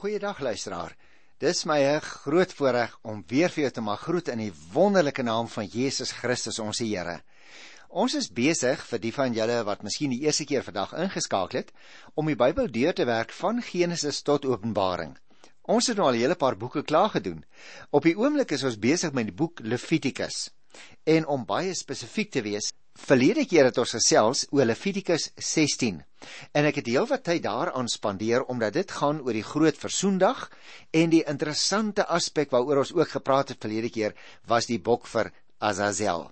Goeiedag luisteraar. Dis my 'n groot voorreg om weer vir jou te mag groet in die wonderlike naam van Jesus Christus ons Here. Ons is besig vir die van julle wat miskien die eerste keer vandag ingeskakel het om die Bybel deur te werk van Genesis tot Openbaring. Ons het nou al 'n hele paar boeke klaar gedoen. Op die oomblik is ons besig met die boek Levitikus. En om baie spesifiek te wees, Verlede keer het ons gesels oor Levitikus 16 en ek het heelwat tyd daaraan spandeer omdat dit gaan oor die groot versoendag en die interessante aspek waaroor ons ook gepraat het verlede keer was die bok vir Azazel.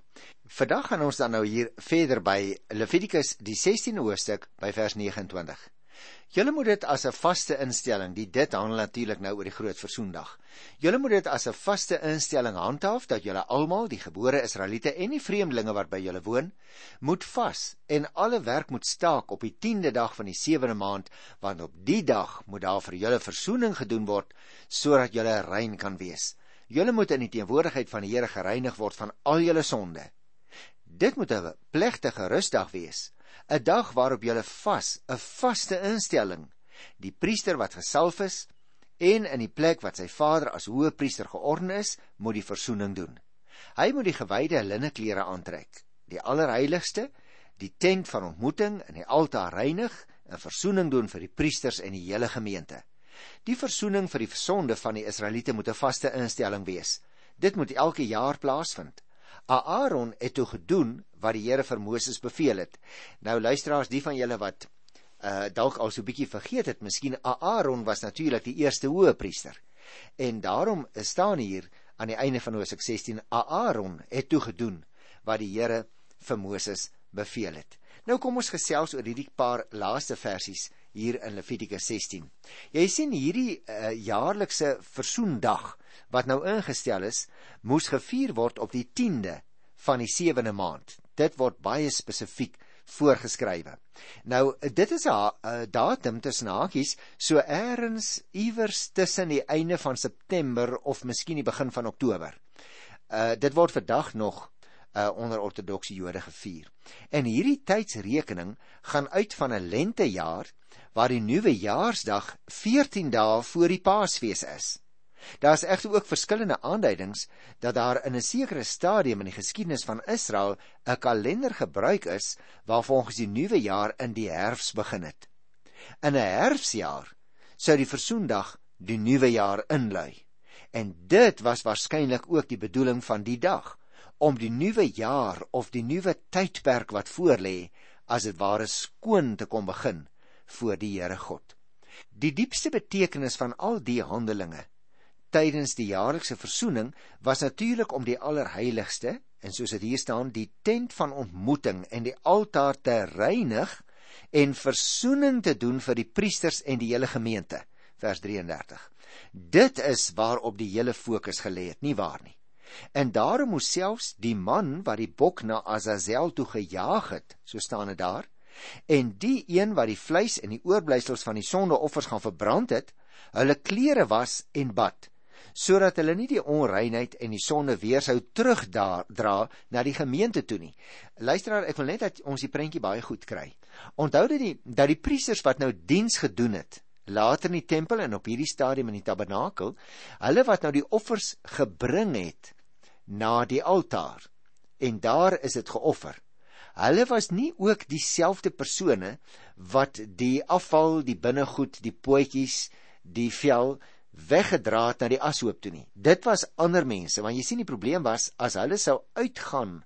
Vandag gaan ons dan nou hier verder by Levitikus die 16de hoofstuk by vers 29. Julle moet dit as 'n vaste instelling, die dit handel natuurlik nou oor die groot versoendag. Julle moet dit as 'n vaste instelling handhaaf dat julle almal, die gebore Israeliete en die vreemdelinge wat by julle woon, moet vas en alle werk moet staak op die 10de dag van die 7de maand, want op die dag moet daar vir julle versoening gedoen word sodat julle rein kan wees. Julle moet in die teenwoordigheid van die Here gereinig word van al julle sonde. Dit moet 'n plegtige rustdag wees 'n dag waarop jy vas, 'n vaste instelling. Die priester wat gesalf is en in die plek wat sy vader as hoë priester georden is, moet die versoening doen. Hy moet die gewyde linneklere aantrek, die allerheiligste, die tent van ontmoeting en die altaar reinig en versoening doen vir die priesters en die hele gemeente. Die versoening vir die sonde van die Israeliete moet 'n vaste instelling wees. Dit moet elke jaar plaasvind. Aaron het toe gedoen wat die Here vir Moses beveel het. Nou luisteraars, die van julle wat uh dalk al so 'n bietjie vergeet het, miskien Aaron was natuurlik die eerste hoëpriester. En daarom staan hier aan die einde van Hosea 16 Aaron het toe gedoen wat die Here vir Moses beveel het. Nou kom ons gesels oor hierdie paar laaste versies hier in Levitikus 16. Jy sien hierdie uh, jaarlikse versoendag wat nou ingestel is, moes gevier word op die 10de van die 7de maand. Dit word baie spesifiek voorgeskrywe. Nou dit is 'n datum tussen hakies so eers iewers tussen die einde van September of miskien die begin van Oktober. Uh dit word vandag nog uh onder ortodokse Jode gevier. En hierdie tydsrekening gaan uit van 'n lentejaar waar die nuwe jaarsdag 14 dae voor die Paasfees is. Daar is egter ook verskillende aanduidings dat daar in 'n sekere stadium in die geskiedenis van Israel 'n kalender gebruik is waar volgens die nuwe jaar in die herfs begin het. In 'n herfsjaar sou die versoendag die nuwe jaar inlui. En dit was waarskynlik ook die bedoeling van die dag om die nuwe jaar of die nuwe tydperk wat voorlê as dit ware skoon te kom begin voor die Here God. Die diepste betekenis van al die handelinge tydens die jaarlikse versoening was natuurlik om die allerheiligste en soos dit hier staan die tent van ontmoeting en die altaar te reinig en versoening te doen vir die priesters en die hele gemeente. Vers 33 dit is waarop die hele fokus gelê het nie waar nie? En daarom moes selfs die man wat die bok na Azazel toe gejaag het so staan dit daar en die een wat die vleis en die oorblysels van die sondeoffers gaan verbrand het hulle klere was en bad sodat hulle nie die onreinheid en die sonde weer sou terugdra na die gemeente toe nie. Luisteraar, ek wil net dat ons die prentjie baie goed kry. Onthou dat die dat die priesters wat nou diens gedoen het later in die tempel en op hierdie stadium in die tabernakel, hulle wat nou die offers gebring het na die altaar en daar is dit geoffer. Hulle was nie ook dieselfde persone wat die afval, die binnegoed, die pootjies, die vel weggedra het na die ashoop toe nie. Dit was ander mense, want jy sien die probleem was as hulle sou uitgaan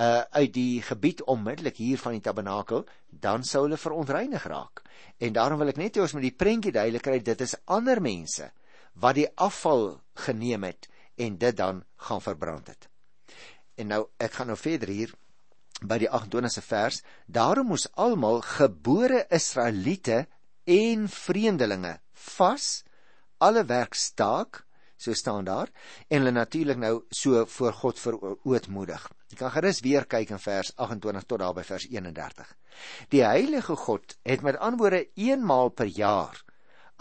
uh uit die gebied onmiddellik hier van die tabernakel, dan sou hulle verontreinig raak. En daarom wil ek net hê ons moet die prentjie duidelik kry, dit is ander mense wat die afval geneem het en dit dan gaan verbrand het. En nou ek gaan nou verder hier by die 28ste vers, daarom moes almal gebore Israeliete en vreemdelinge vas alle werk staak, so staan daar, en hulle natuurlik nou so voor God verootmoedig. Jy kan gerus weer kyk in vers 28 tot daar by vers 31. Die heilige God het met antwoorde eenmaal per jaar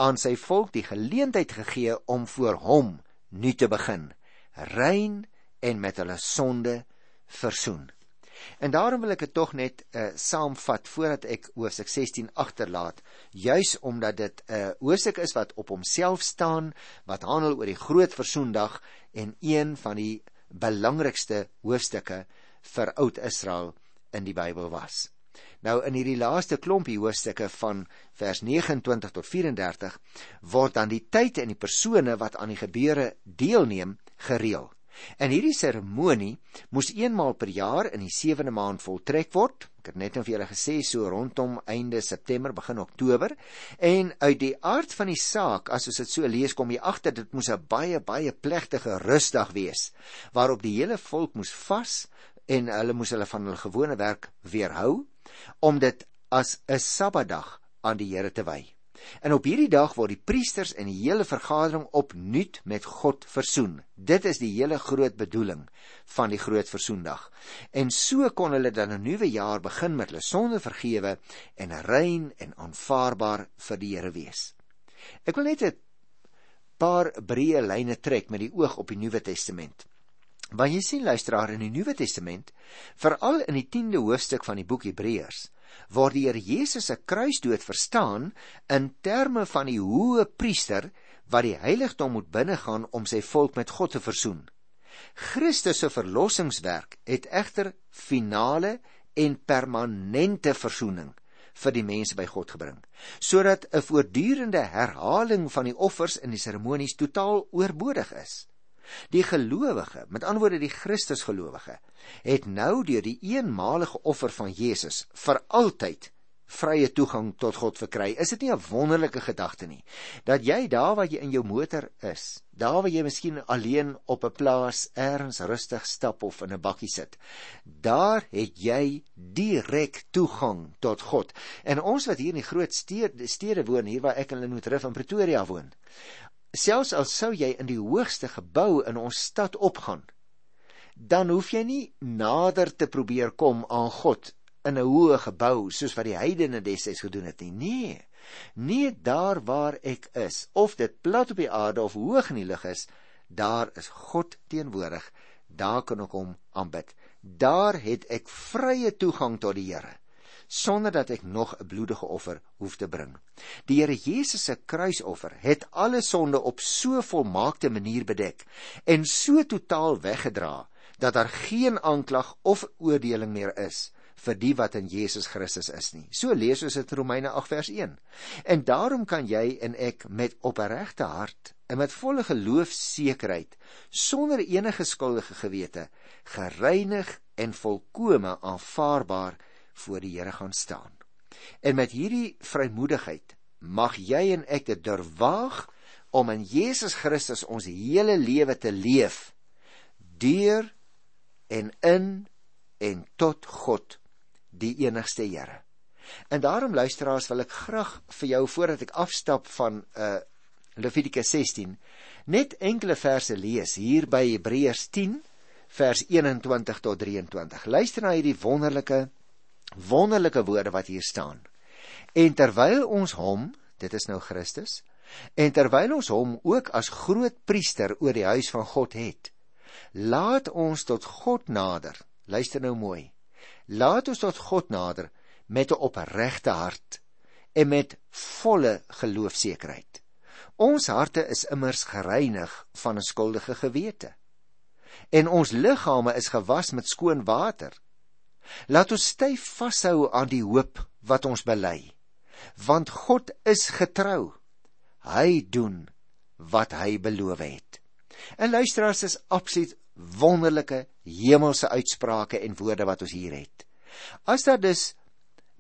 aan sy volk die geleentheid gegee om voor hom nuut te begin, rein en met hulle sonde versoen. En daarom wil ek dit tog net uh, saamvat voordat ek hoofstuk 16 agterlaat, juis omdat dit 'n uh, hoofstuk is wat op homself staan, wat handel oor die groot versoendag en een van die belangrikste hoofstukke vir oud Israel in die Bybel was. Nou in hierdie laaste klompie hoofstukke van vers 29 tot 34 word dan die tyd en die persone wat aan die gebeure deelneem gereël. En hierdie seremonie moes eenmaal per jaar in die 7de maand voltrek word. Ek het net nou vir julle gesê so rondom einde September begin Oktober en uit die aard van die saak as ons dit so lees kom jy agter dit moes 'n baie baie plegtige rusdag wees waarop die hele volk moes vas en hulle moes hulle van hulle gewone werk weerhou om dit as 'n Sabbatdag aan die Here te wy. En op hierdie dag word die priesters en die hele vergadering opnuut met God versoen. Dit is die hele groot bedoeling van die groot versoendag. En so kon hulle dan 'n nuwe jaar begin met hulle sonde vergewe en rein en aanvaarbaar vir die Here wees. Ek wil net 'n paar breë lyne trek met die oog op die Nuwe Testament. Want jy sien luisteraar in die Nuwe Testament, veral in die 10de hoofstuk van die boek Hebreërs, word die Here Jesus se kruisdood verstaan in terme van die hoë priester wat die heiligdom moet binnegaan om sy volk met God te versoen. Christus se verlossingswerk het egter finale en permanente versoening vir die mense by God gebring, sodat 'n voortdurende herhaling van die offers in die seremonies totaal oorbodig is. Die gelowige, met ander woorde die Christusgelowige, het nou deur die eenmalige offer van Jesus vir altyd vrye toegang tot God verkry. Is dit nie 'n wonderlike gedagte nie dat jy daar waar jy in jou motor is, daar waar jy miskien alleen op 'n plaas ergens rustig stap of in 'n bakkie sit, daar het jy direk toegang tot God. En ons wat hier in die groot stede, stede woon, hier waar ek in Limpopo in Pretoria woon, selfs al sou jy in die hoogste gebou in ons stad opgaan, dan hoef jy nie nader te probeer kom aan God in 'n hoë gebou soos wat die heidene destyds gedoen het nie. Nee. Nie daar waar ek is, of dit plat op die aarde of hoog in die lug is, daar is God teenwoordig. Daar kan ek hom aanbid. Daar het ek vrye toegang tot die Here sonder dat ek nog 'n bloedige offer hoef te bring. Die Here Jesus se kruisoffer het alle sonde op so volmaakte manier bedek en so totaal weggedra dat daar geen aanklag of oordeling meer is vir die wat in Jesus Christus is nie. So lees ons dit in Romeine 8 vers 1. En daarom kan jy en ek met opregte hart en met volle geloofsekerheid sonder enige skuldige gewete gereinig en volkome aanvaarbaar voor die Here gaan staan. En met hierdie vrymoedigheid mag jy en ek dit durwaag om in Jesus Christus ons hele lewe te leef deur en in en tot God die enigste Here. En daarom luisteraars wil ek graag vir jou voordat ek afstap van uh Levitikus 16 net enkele verse lees hier by Hebreërs 10 vers 21 tot 23. Luister na hierdie wonderlike wonderlike woorde wat hier staan. En terwyl ons hom, dit is nou Christus, en terwyl ons hom ook as groot priester oor die huis van God het, laat ons tot God nader. Luister nou mooi. Laat ons tot God nader met 'n opregte hart en met volle geloofsekerheid. Ons harte is immers gereinig van 'n skuldige gewete. En ons liggame is gewas met skoon water. Laat ons styf vashou aan die hoop wat ons bely. Want God is getrou. Hy doen wat hy beloof het. En luisteraars is absoluut wonderlike hemelse uitsprake en woorde wat ons hier het. As daar dus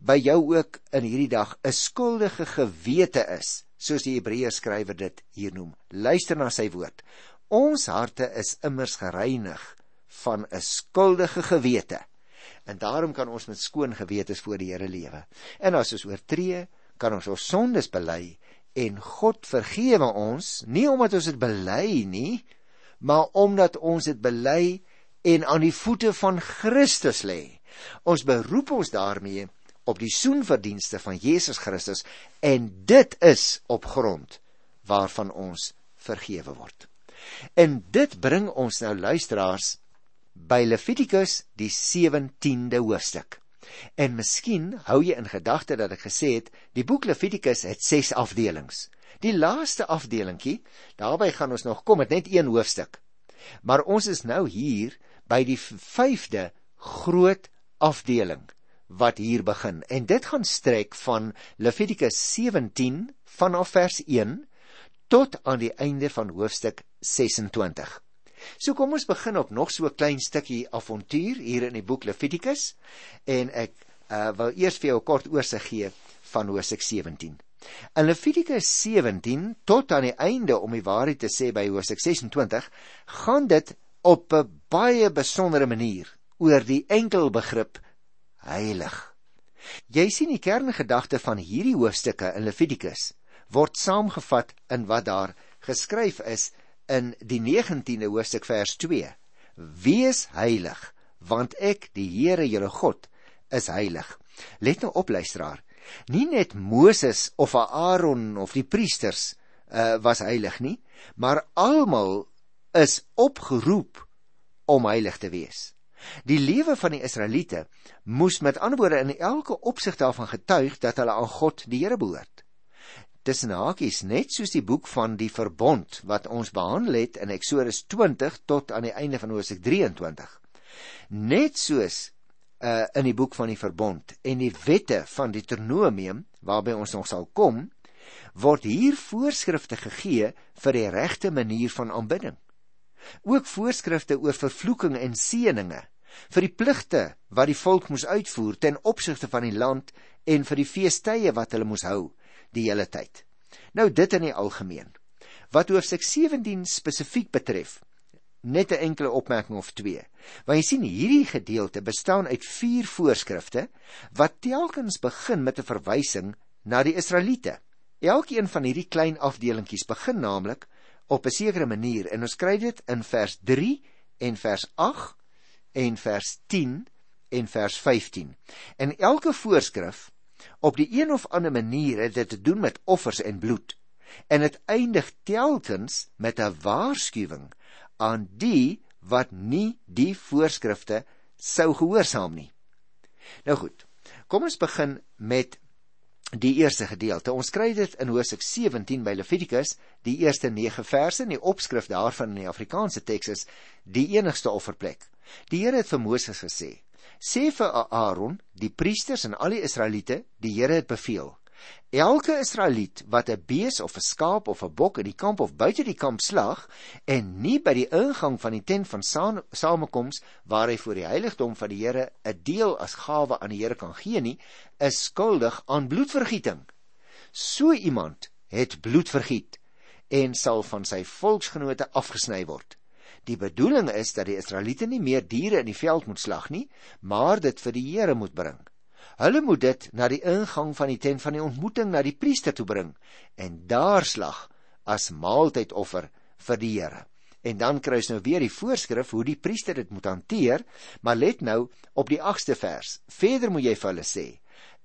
by jou ook in hierdie dag 'n skuldige gewete is, soos die Hebreërs skrywer dit hier noem, luister na sy woord. Ons harte is immers gereinig van 'n skuldige gewete en daarom kan ons met skoon gewete voor die Here lewe. En as ons oortree, kan ons ons sondes bely en God vergewe ons, nie omdat ons dit bely nie, maar omdat ons dit bely en aan die voete van Christus lê. Ons beroep ons daarmee op die soenverdienste van Jesus Christus en dit is op grond waarvan ons vergewe word. En dit bring ons nou luisteraars by Levitikus die 17de hoofstuk. En miskien hou jy in gedagte dat ek gesê het die boek Levitikus het 6 afdelings. Die laaste afdelingkie, daarby gaan ons nog kom met net een hoofstuk. Maar ons is nou hier by die 5de groot afdeling wat hier begin. En dit gaan strek van Levitikus 17 vanaf vers 1 tot aan die einde van hoofstuk 26. So kom ons begin op nog so 'n klein stukkie avontuur hier in die boek Levitikus en ek uh, wil eers vir jou 'n kort oorsig gee van hoofstuk 17. In Levitikus 17 tot aan die einde om die waarheid te sê by hoofstuk 26 gaan dit op 'n baie besondere manier oor die enkel begrip heilig. Jy sien die kerngedagte van hierdie hoofstukke in Levitikus word saamgevat in wat daar geskryf is in die 19de hoofstuk vers 2. Wees heilig, want ek, die Here jou God, is heilig. Let nou op luisteraar. Nie net Moses of Aaron of die priesters uh, was heilig nie, maar almal is opgeroep om heilig te wees. Die lewe van die Israeliete moes met ander woorde in elke opsig daarvan getuig dat hulle aan God die Here behoort tussen hakies net soos die boek van die verbond wat ons behandel het in Eksodus 20 tot aan die einde van Hoofstuk 23. Net soos uh in die boek van die verbond en die wette van Deuteronomium waarby ons nog sal kom, word hier voorskrifte gegee vir die regte manier van aanbidding. Ook voorskrifte oor vervloeking en seëninge vir die pligte wat die volk moes uitvoer ten opsigte van die land en vir die feestydde wat hulle moes hou die hele tyd. Nou dit in die algemeen. Wat hoofstuk 17 spesifiek betref, net 'n enkele opmerking of twee. Want jy sien hierdie gedeelte bestaan uit vier voorskrifte wat telkens begin met 'n verwysing na die Israeliete. Elkeen van hierdie klein afdelingkies begin naamlik op 'n sekere manier en ons kry dit in vers 3 en vers 8 en vers 10 en vers 15. En elke voorskrif Op die een of ander manier het dit te doen met offers en bloed. En dit eindig telkens met 'n waarskuwing aan die wat nie die voorskrifte sou gehoorsaam nie. Nou goed. Kom ons begin met die eerste gedeelte. Ons kry dit in Hosea 17 by Levitikus, die eerste 9 verse en die opskrif daarvan in die Afrikaanse teks is die enigste offerplek. Die Here het vir Moses gesê: sê vir Aaron, die priesters en al die Israeliete, die Here het beveel. Elke Israeliet wat 'n bees of 'n skaap of 'n bok in die kamp of buite die kamp slag en nie by die ingang van die tent van samekoms waar hy voor die heiligdom van die Here 'n deel as gawe aan die Here kan gee nie, is skuldig aan bloedvergieting. So iemand het bloed vergiet en sal van sy volksgenote afgesny word. Die bedoeling is dat die Israeliete nie meer diere in die veld moet slag nie, maar dit vir die Here moet bring. Hulle moet dit na die ingang van die tent van die ontmoeting na die priester toe bring en daar slag as maaltydoffer vir die Here. En dan kry ons nou weer die voorskrif hoe die priester dit moet hanteer, maar let nou op die 8ste vers. Verder moet jy vir hulle sê: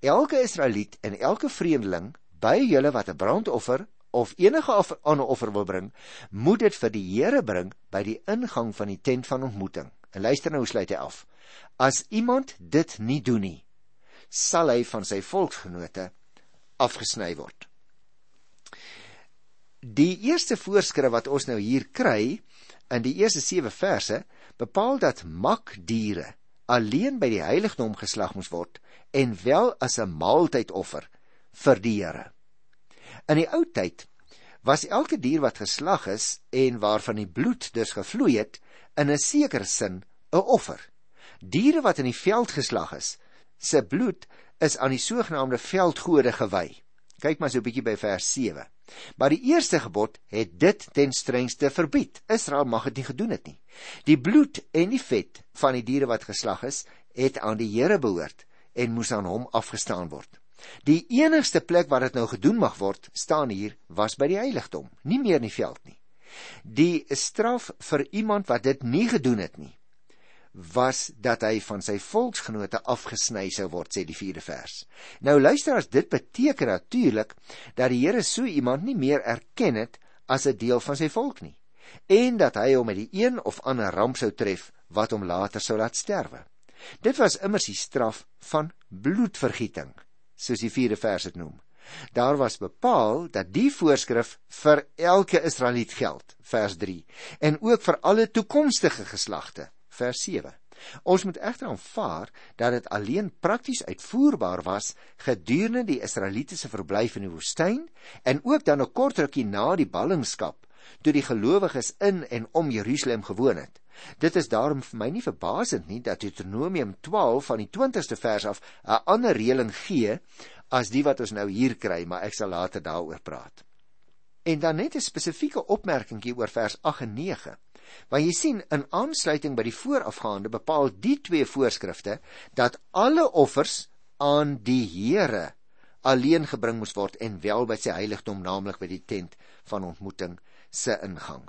Elke Israeliet en elke vreemdeling by julle wat 'n brandoffer of enige ander offer wil bring, moet dit vir die Here bring by die ingang van die tent van ontmoeting. En luister nou, sluit hy af. As iemand dit nie doen nie, sal hy van sy volksgenote afgesny word. Die eerste voorskrif wat ons nou hier kry in die eerste 7 verse, bepaal dat makdiere alleen by die heiligdom geslag moes word en wel as 'n maaltydoffer vir die Here. In die ou tyd was elke dier wat geslag is en waarvan die bloed dus gevloei het, in 'n sekere sin 'n offer. Diere wat in die veld geslag is, se bloed is aan die sogenaamde veldgode gewy. Kyk maar so 'n bietjie by vers 7. Maar die eerste gebod het dit ten strengste verbied. Israel mag dit nie gedoen het nie. Die bloed en die vet van die diere wat geslag is, het aan die Here behoort en moes aan hom afgestaan word. Die enigste plek waar dit nou gedoen mag word, staan hier, was by die heiligdom, nie meer in die veld nie. Die straf vir iemand wat dit nie gedoen het nie, was dat hy van sy volksgenote afgesny sou word, sê die 4de vers. Nou luister as dit beteken natuurlik dat die Here so iemand nie meer erken het as 'n deel van sy volk nie en dat hy hom met die een of ander ramp sou tref wat hom later sou laat sterwe. Dit was immers die straf van bloedvergieting, soos die 4de vers dit noem. Daar was bepaal dat die voorskrif vir elke Israeliet geld, vers 3, en ook vir alle toekomstige geslagte, vers 7. Ons moet egter aanvaar dat dit alleen prakties uitvoerbaar was gedurende die Israelitiese verblyf in die woestyn en ook dan 'n kort rukkie na die ballingskap toe die gelowiges in en om Jerusalem gewoon het. Dit is daarom vir my nie verbasend nie dat Deuteronomium 12 van die 20ste vers af 'n ander reëling gee as die wat ons nou hier kry, maar ek sal later daaroor praat. En dan net 'n spesifieke opmerkingie oor vers 8 en 9. Want jy sien in aansluiting by die voorafgaande bepaal die twee voorskrifte dat alle offers aan die Here alleen gebring moes word en wel by sy heiligdom naamlik by die tent van ontmoeting se ingang.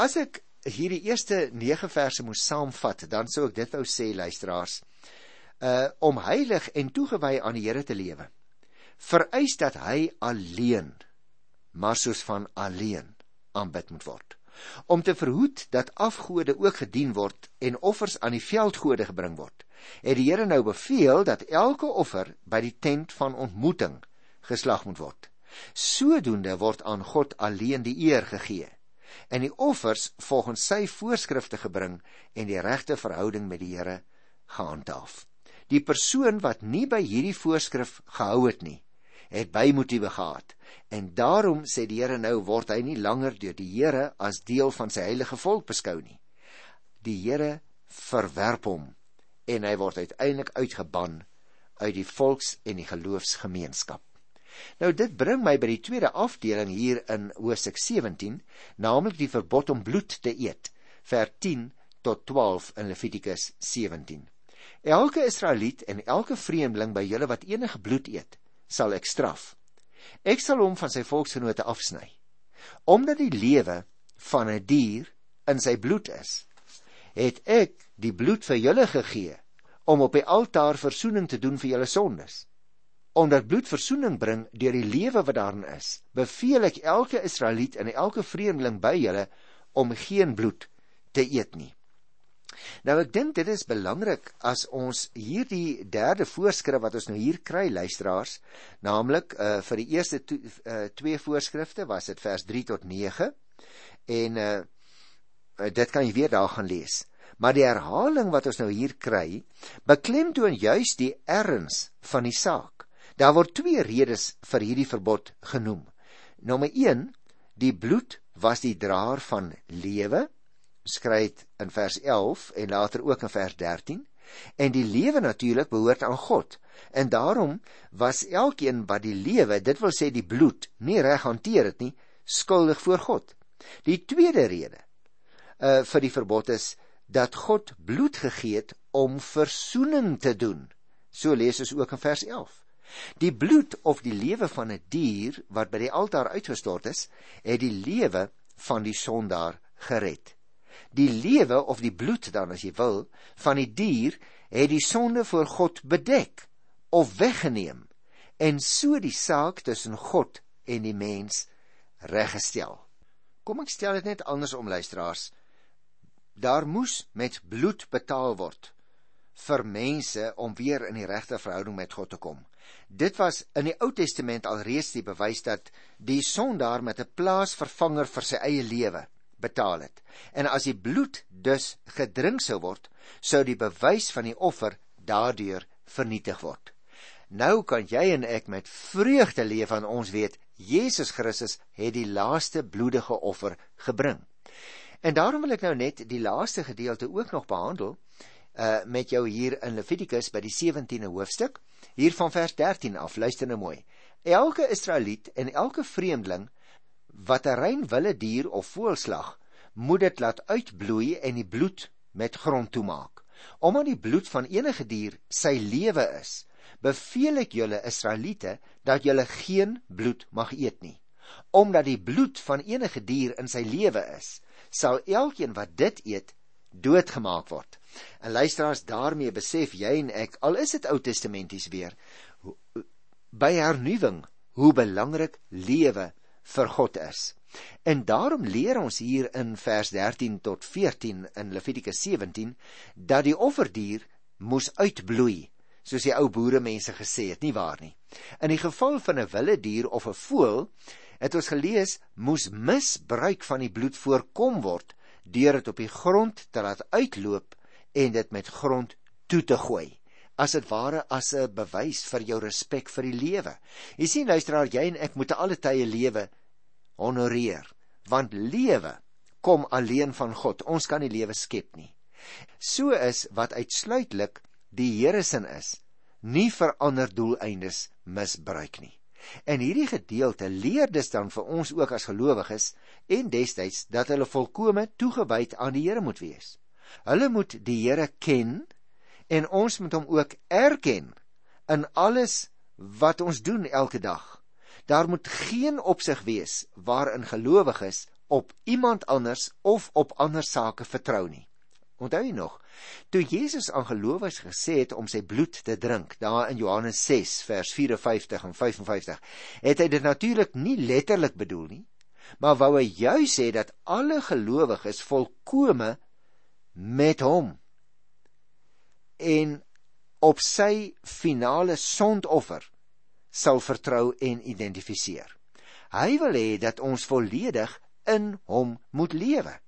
As ek hierdie eerste 9 verse moes saamvat, dan sou ek dit wou sê luisteraars, uh om heilig en toegewy aan die Here te lewe, vereis dat hy alleen, maar soos van alleen aanbid moet word. Om te verhoed dat afgode ook gedien word en offers aan die veldgode gebring word, het die Here nou beveel dat elke offer by die tent van ontmoeting geslag moet word. Sodoende word aan God alleen die eer gegee en die offers volgens sy voorskrifte gebring en die regte verhouding met die Here gehandhaaf. Die persoon wat nie by hierdie voorskrif gehou het nie, het bymotiewe gehad en daarom sê die Here nou word hy nie langer deur die Here as deel van sy heilige volk beskou nie. Die Here verwerp hom en hy word uiteindelik uitgeban uit die volks en die geloofsgemeenskap. Nou dit bring my by die tweede afdeling hier in Hosea 17, naamlik die verbod om bloed te eet, vers 10 tot 12 in Levitikus 17. Elke Israeliet en elke vreemdeling by julle wat enige bloed eet, sal ek straf. Ek sal hom van sy volksgenote afsny, omdat die lewe van 'n die dier in sy bloed is. Het ek die bloed vir julle gegee om op die altaar verzoening te doen vir julle sondes omdat bloed verzoening bring deur die lewe wat daarin is, beveel ek elke Israeliet en elke vreemdeling by julle om geen bloed te eet nie. Nou ek dink dit is belangrik as ons hierdie derde voorskrif wat ons nou hier kry luisteraars, naamlik uh, vir die eerste to, uh, twee voorskrifte was dit vers 3 tot 9 en uh, dit kan jy weer daar gaan lees. Maar die herhaling wat ons nou hier kry, beklemtoon juis die erns van die saak. Daar word twee redes vir hierdie verbod genoem. Nommer 1, die bloed was die draer van lewe, skryf in vers 11 en later ook in vers 13, en die lewe natuurlik behoort aan God. En daarom was elkeen wat die lewe, dit wil sê die bloed, nie reg hanteer het nie, skuldig voor God. Die tweede rede uh vir die verbod is dat God bloed gegee het om verzoening te doen. So lees ons ook in vers 11. Die bloed of die lewe van 'n die dier wat by die altaar uitgestort is, het die lewe van die sondaar gered. Die lewe of die bloed dan as jy wil van die dier het die sonde voor God bedek of weggeneem en so die saak tussen God en die mens reggestel. Kom ek stel dit net anders om luisteraars. Daar moes met bloed betaal word vir mense om weer in die regte verhouding met God te kom. Dit was in die Ou Testament alreeds die bewys dat die sondaar met 'n plaasvervanger vir sy eie lewe betaal het. En as die bloed dus gedrink sou word, sou die bewys van die offer daardeur vernietig word. Nou kan jy en ek met vreugde leef aan ons weet Jesus Christus het die laaste bloedige offer gebring. En daarom wil ek nou net die laaste gedeelte ook nog behandel uh met jou hier in Levitikus by die 17de hoofstuk hier van vers 13 af. Luister nou mooi. Elke Israeliet en elke vreemdeling wat 'n rein wille dier of voelslag moet dit laat uitbloei en die bloed met grond toemaak. Omdat die bloed van enige dier sy lewe is beveel ek julle Israeliete dat julle geen bloed mag eet nie. Omdat die bloed van enige dier in sy lewe is sal elkeen wat dit eet doodgemaak word. En luisteraars, daarmee besef jy en ek, al is dit Ou Testamenties weer, by hernuwing hoe belangrik lewe vir God is. En daarom leer ons hier in vers 13 tot 14 in Levitikus 17 dat die offerdier moes uitbloei, soos die ou boere mense gesê het, nie waar nie. In die geval van 'n wilde dier of 'n voël, het ons gelees moes misbruik van die bloed voorkom word deur dit op die grond te laat uitloop en dit met grond toe te gooi as dit ware as 'n bewys vir jou respek vir die lewe. Jy sien luisteraar, jy en ek moet alle tye lewe honoreer, want lewe kom alleen van God. Ons kan die lewe skep nie. So is wat uitsluitlik die Here se is, nie vir ander doeleindes misbruik nie. En hierdie gedeelte leer dus dan vir ons ook as gelowiges en destyds dat hulle volkome toegewyd aan die Here moet wees. Hulle moet die Here ken en ons moet hom ook erken in alles wat ons doen elke dag. Daar moet geen opsig wees waarin gelowiges op iemand anders of op ander sake vertrou nie. Onthou jy nog, toe Jesus aan gelowiges gesê het om sy bloed te drink, daar in Johannes 6 vers 54 en 55, het hy dit natuurlik nie letterlik bedoel nie, maar wou hy juis sê dat alle gelowiges volkome met hom en op sy finale sondoffer sal vertrou en identifiseer. Hy wil hê dat ons volledig in hom moet lewe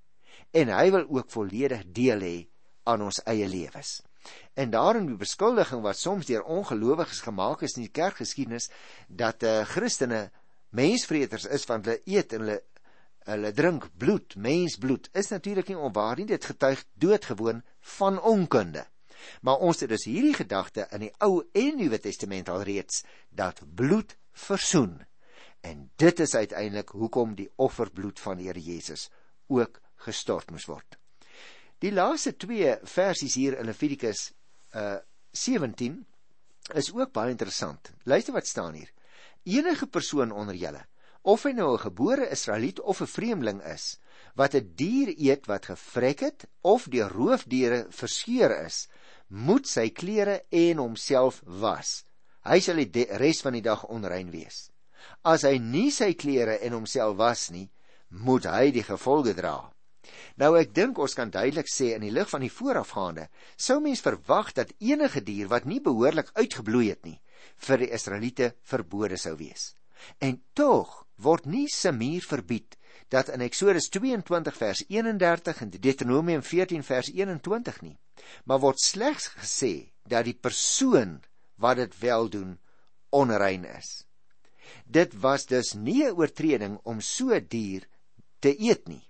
en hy wil ook volledig deel hê aan ons eie lewens. En daarin die beskuldiging wat soms deur ongelowiges gemaak is in die kerkgeskiedenis dat eh uh, Christene mensvreters is want hulle eet en hulle hulle drink bloed, mensbloed, is natuurlik nie onwaar nie, dit getuig doodgewoon van onkunde. Maar ons het dus hierdie gedagte in die Ou en Nuwe Testament alreeds dat bloed versoen. En dit is uiteindelik hoekom die offerbloed van die Here Jesus ook gestort moes word. Die laaste 2 versies hier in Levitikus uh 17 is ook baie interessant. Luister wat staan hier. Enige persoon onder julle, of hy nou 'n gebore Israeliet of 'n vreemdeling is, wat 'n dier eet wat gevrek het of deur roofdiere verskeur is, moet sy klere en homself was. Hy sal die res van die dag onrein wees. As hy nie sy klere en homself was nie, moet hy die gevolge dra. Nou ek dink ons kan duidelik sê in die lig van die voorafgaande, sou mens verwag dat enige dier wat nie behoorlik uitgebloei het nie, vir die Israeliete verbode sou wees. En tog word nie Samir verbied dat in Eksodus 22 vers 31 en Deuteronomium 14 vers 21 nie maar word slegs gesê dat die persoon wat dit wel doen onrein is. Dit was dus nie 'n oortreding om so dier te eet nie,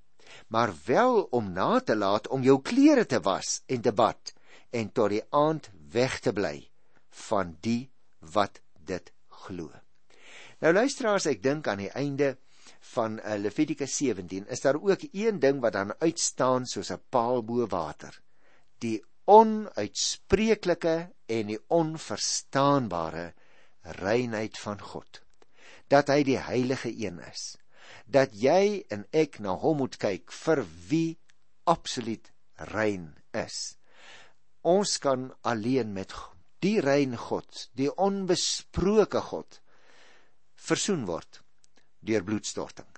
maar wel om na te laat om jou klere te was en te bad en tot die aand weg te bly van die wat dit glo. Nou luisteraars, ek dink aan die einde van uh, Levitikus 17 is daar ook een ding wat dan uitstaan soos 'n paal bo water. Die onuitspreeklike en die onverstaanbare reinheid van God. Dat hy die heilige een is dat jy en ek na hom moet kyk vir wie absoluut rein is ons kan alleen met die rein God die onbesproke God versoen word deur bloedstorting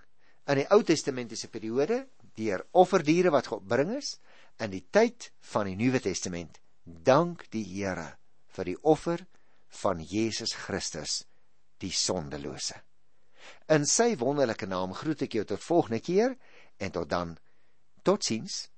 in die Ou Testamentiese periode deur offerdiere wat gebring is in die tyd van die Nuwe Testament dank die Here vir die offer van Jesus Christus die sondelose. In sy wonderlike naam groet ek jou tot volgende keer en tot dan. Totsiens.